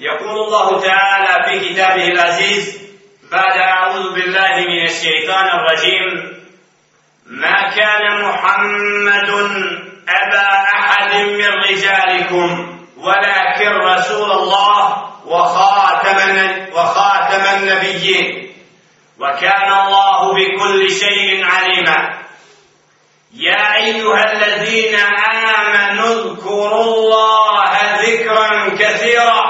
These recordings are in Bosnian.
يقول الله تعالى في كتابه العزيز بعد أعوذ بالله من الشيطان الرجيم ما كان محمد أبا أحد من رجالكم ولكن رسول الله وخاتم وخاتم النبيين وكان الله بكل شيء عليما. يا أيها الذين آمنوا اذكروا الله ذكرا كثيرا.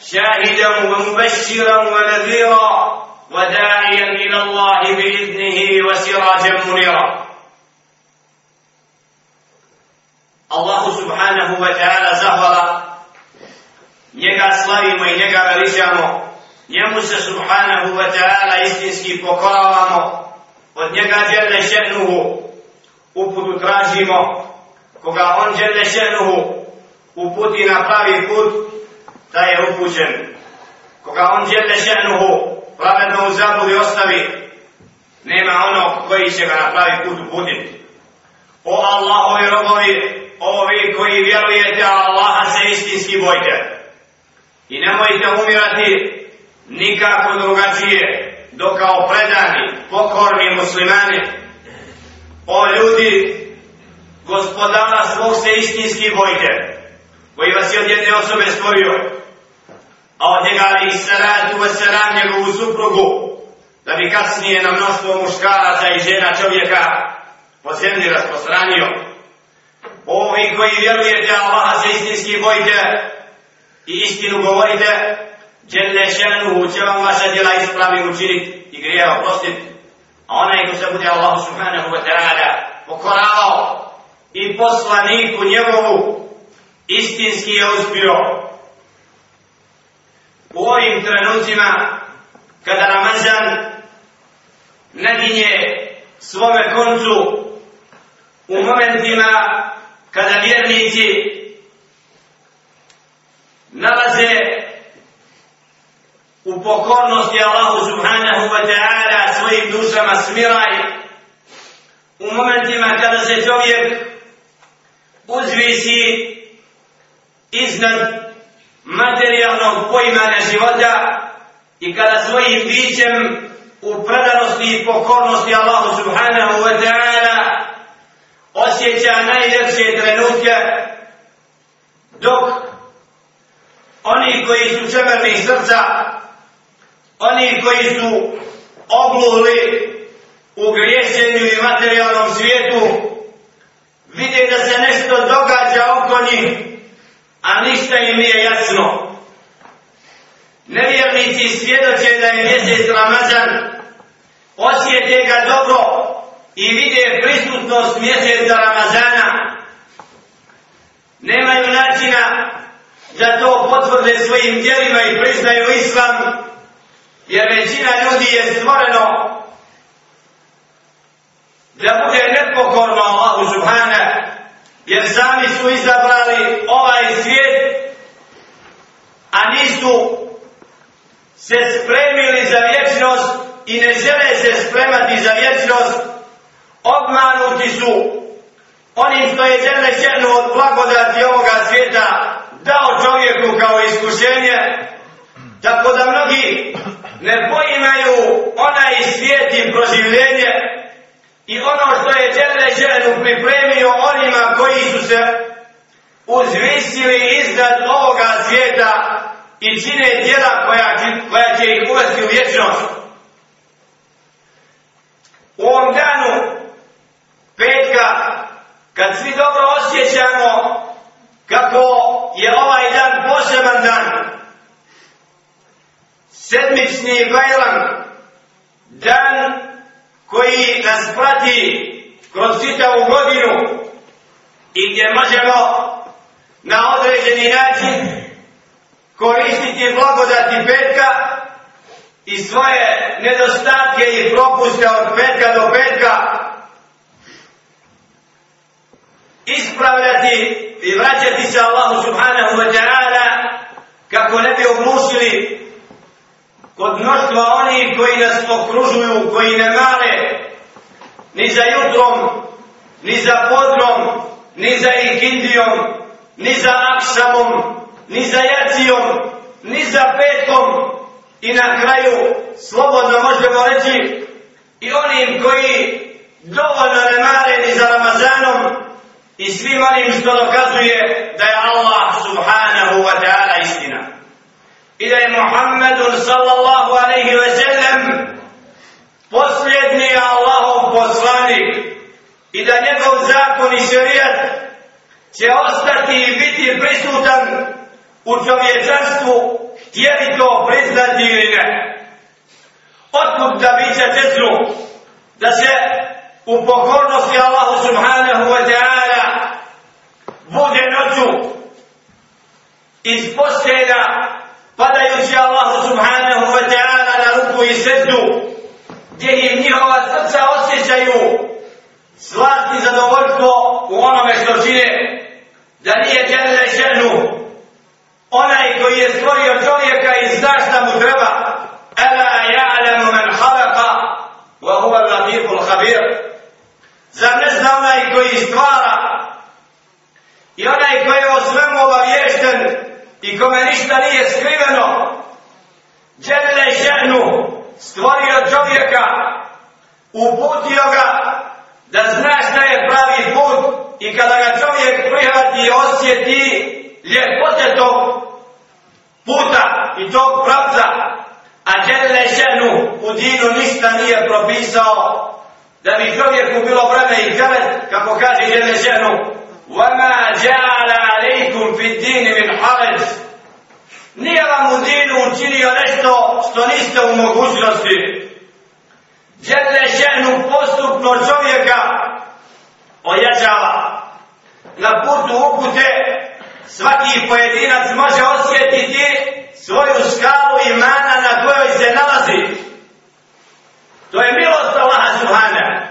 شاهدا ومبشرا ونذيرا وداعيا إلى الله بإذنه وسراجا منيرا الله سبحانه وتعالى زهر njega slavimo i njega veličamo, njemu se subhanahu wa ta'ala istinski pokoravamo, od njega djele še'nuhu uputu tražimo, koga on djele še'nuhu uputi na pravi put, da je upućen. Koga on djele še'nuhu pravedno u zabudi ostavi, nema onog koji će ga na pravi put uputiti. O Allahovi robovi, ovi koji vjerujete, Allaha se istinski bojte. I nemojte umirati nikako drugačije, do kao predani, pokorni muslimani. O ljudi, gospodara svog se istinski bojte, koji vas je od jedne osobe stvorio, a od njega ali i salatu wasalam njegovu suprugu, da bi kasnije na mnoštvo muškaraca i žena čovjeka po zemlji rasprostranio. Ovi koji vjerujete, Allaha se istinski bojite i istinu govorite, Đelle še'nuhu će vam vaša djela ispravim učiniti i grije oprostiti. A onaj ko se bude Allah subhanahu wa ta'ala pokoravao i poslaniku njegovu istinski je uspio. U ovim trenucima kada Ramazan naginje svome koncu u momentima kada vjernici nalaze u pokornosti Allahu subhanahu wa ta'ala svojim dušama smiraj u momentima kada se čovjek uzvisi iznad materijalnog poimanja života i kada svojim bićem u predanosti i pokornosti Allahu subhanahu wa ta'ala osjeća najljepše trenutke dok oni koji su čemerni srca, oni koji su obluhli u griješenju i materijalnom svijetu, vide da se nešto događa oko njih, a ništa im nije jasno. Nevjernici svjedoče da je mjesec Ramazan, osjete ga dobro i vide prisutnost mjeseca Ramazana. Nemaju načina da to potvrde svojim djelima i priznaju islam, jer većina ljudi je stvoreno da bude nepokorno sami su izabrali ovaj svijet, a nisu se spremili za vječnost i ne žele se spremati za vječnost, obmanuti su onim što je žele ženu od blagodati ovoga svijeta, dao čovjeku kao iskušenje, tako da mnogi ne poimaju onaj svijet i proživljenje i ono što je Đele Đelenu pripremio onima koji su se uzvisili iznad ovoga svijeta i čine djela koja, koja će ih uvesti u vječnost. U ovom danu petka, kad svi dobro osjećamo kako je ovaj dan poseban dan. Sedmični Bajlan, dan koji nas prati kroz čitavu godinu i gdje možemo na određeni način koristiti blagodati petka i svoje nedostatke i propuste od petka do petka. Ispravljati i vraćati se Allahu subhanahu wa ta'ala kako ne bi oglušili kod mnoštva oni koji nas okružuju, koji ne male ni za jutrom, ni za podrom, ni za ikindijom, ni za akšamom, ni za jacijom, ni za petkom i na kraju slobodno možemo reći i onim koji dovoljno ne mare ni za Ramazanom i svim onim što dokazuje da je Allah subhanahu wa ta'ala istina. I da je Muhammedun sallallahu alaihi ve sellem posljedni Allahov poslanik i da njegov zakon i šarijat će ostati i biti prisutan u čovječanstvu htjeli to priznati ili ne. Otkud da biće cesnu da se u pokornosti Allahu subhanahu wa ta'ala bude noću iz postelja padajući Allahu subhanahu wa ta'ala na ruku i srdu gdje im njihova srca osjećaju slast i zadovoljstvo u onome što čine da nije djelile ženu, onaj koji je stvorio čovjeka i zna šta mu treba Ela ja'lamu man khalaqa wa huwa al-latiful khabir. Zar ne zna onaj koji stvara i onaj koji je o svemu obavješten i kome ništa nije skriveno Djelile šernu stvorio čovjeka uputio ga da zna šta je pravi put i kada ga čovjek prihvati i osjeti ljepote tog puta i tog pravca a djelile šernu u dinu ništa nije propisao da bi čovjeku bilo vreme i kalet, kako kaže žele ženu, وَمَا جَعَلَ عَلَيْكُمْ فِي الدِّينِ مِنْ حَرَجِ Nije vam u dinu učinio nešto što niste u mogućnosti. Žele ženu postupno čovjeka ojačava. Na putu upute svaki pojedinac može osjetiti svoju skalu imana na kojoj se nalazi. To je milost Allaha Subhana.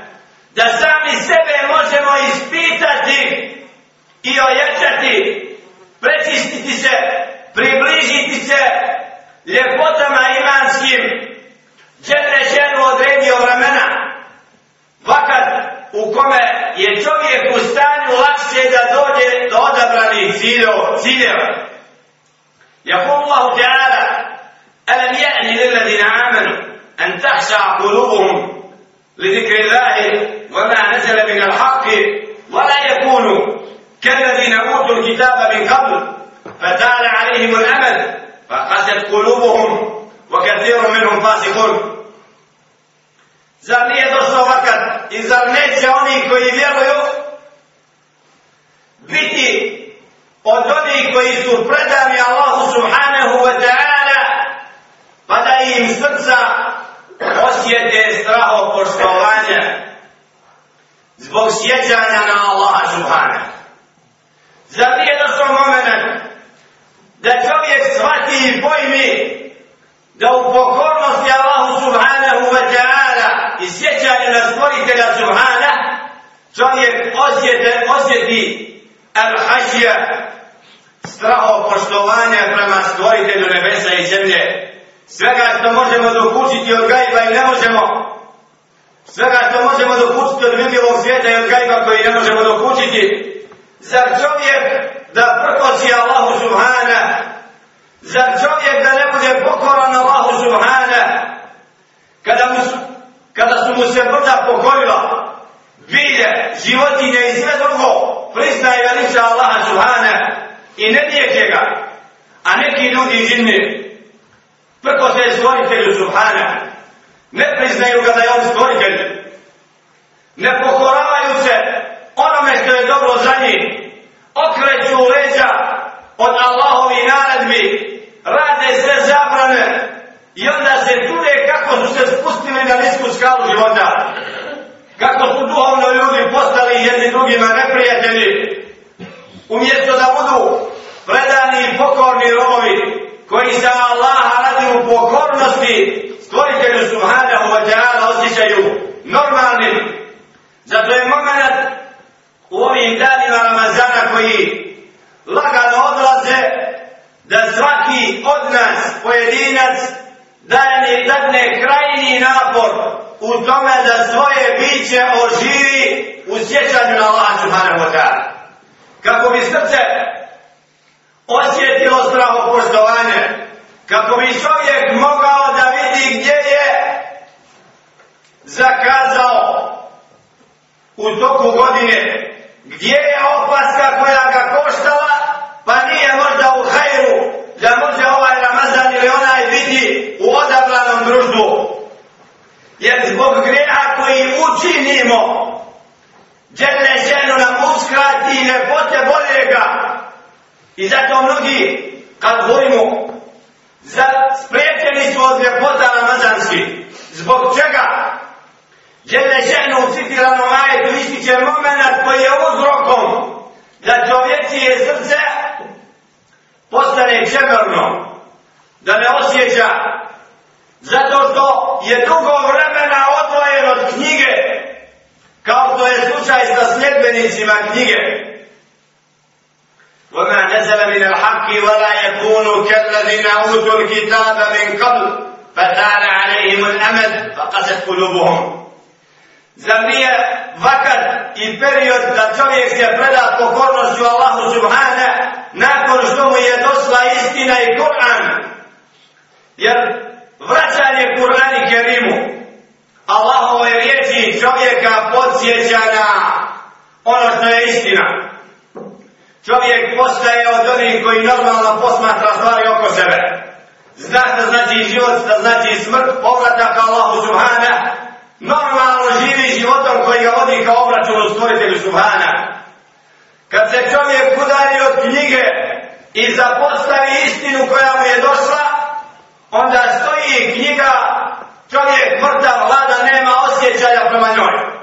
Da sami sebe možemo ispitati i ojačati, prečistiti se, približiti se ljepotama imanskim, džene ženu odredio vremena, vakat u kome je čovjek u stanju lakše da dođe do odabranih ciljeva. يقول الله تعالى ألم يأن للذين آمنوا أن تخشع قلوبهم لذكر الله وما نزل من الحق ولا يكونوا كالذين أوتوا الكتاب من قبل فتال عليهم الأمل فقست قلوبهم وكثير منهم فاسقون Zar nije došlo vakat i zar neće oni koji vjeruju biti od onih koji su predani Allahu subhanahu wa ta'ala pa da im srca osjete straho poštovanja zbog sjećanja na Allaha Subhana. Zar nije došao moment da čovjek shvati i pojmi da u pokornosti Allahu Subhanahu wa ta'ala i sjećanje na stvoritelja Subhana čovjek osjeti, osjeti al-hašija straho poštovanja prema stvoritelju nebesa i zemlje. Svega što možemo dokučiti od gajba i ne možemo svega što možemo dokučiti od vidljivog svijeta i od gajba koji ne možemo dokučiti zar čovjek da prkosi Allahu Subhana zar čovjek da ne bude pokoran Allahu Subhana kada, mu, kada su mu se brda pokorila bilje, životinje i sve drugo priznaje veliča Allaha Subhana i ne dijeće ga a neki ljudi izimni Prko se je stvoritelju Subhana. Ne priznaju ga da je on stvoritelj. Ne pokoravaju onome što je dobro za njih. Okreću leđa od Allahovi naredbi. Rade sve zabrane. I onda se čude kako su se spustili na nisku skalu života. Kako su duhovno ljudi postali jedni drugima neprijatelji. Umjesto da budu predani i pokorni robovi koji se Allaha radi u pokornosti stvoritelju Subhanahu wa ta'ala osjećaju normalnim. Zato je u ovim danima Ramazana koji lagano odlaze da svaki od nas, pojedinac, daje dadne krajni napor u tome da svoje biće oživi u sjećanju na Allah subhanahu wa ta'ala. Kako bi srce osjetilo strahopoštovanje, kako bi čovjek mogao da vidi gdje je zakazao u toku godine, gdje je opaska koja ga koštala, pa nije možda u hajru da može ovaj Ramazan ili onaj vidi u odabranom društvu. Jer zbog greha koji učinimo, džene ženu nam uskrati ljepote boljega. I zato mnogi, kad volimo, za spriječeni su od ljepota ramazanski. Zbog čega? Džene ženu u citiranom ajetu ističe moment koji je uzrokom da čovječije srce postane čemerno, da ne osjeća, zato što je dugo vremena odvojen od knjige, kao to je slučaj sa sljedbenicima knjige. وما نزل من الحق ولا يكونوا كالذين اوتوا الكتاب من قبل فطال عليهم الامد فقست قلوبهم Zar nije vakat i period da čovjek se preda pokornošću Allahu Subhane nakon što mu je došla istina i Kur'an? Jer vraćanje Kur'an i Kerimu Allahove riječi čovjeka podsjeća na ono što je istina. Čovjek postaje od onih koji normalno posmatra stvari oko sebe. Zna što znači život, što znači smrt, povratak Allahu Subhane, normalno živi životom koji ga vodi kao obračun u stvoritelju Subhana. Kad se čovjek udari od knjige i zapostavi istinu koja mu je došla, onda stoji knjiga, čovjek mrtav, vlada, nema osjećaja prema njoj.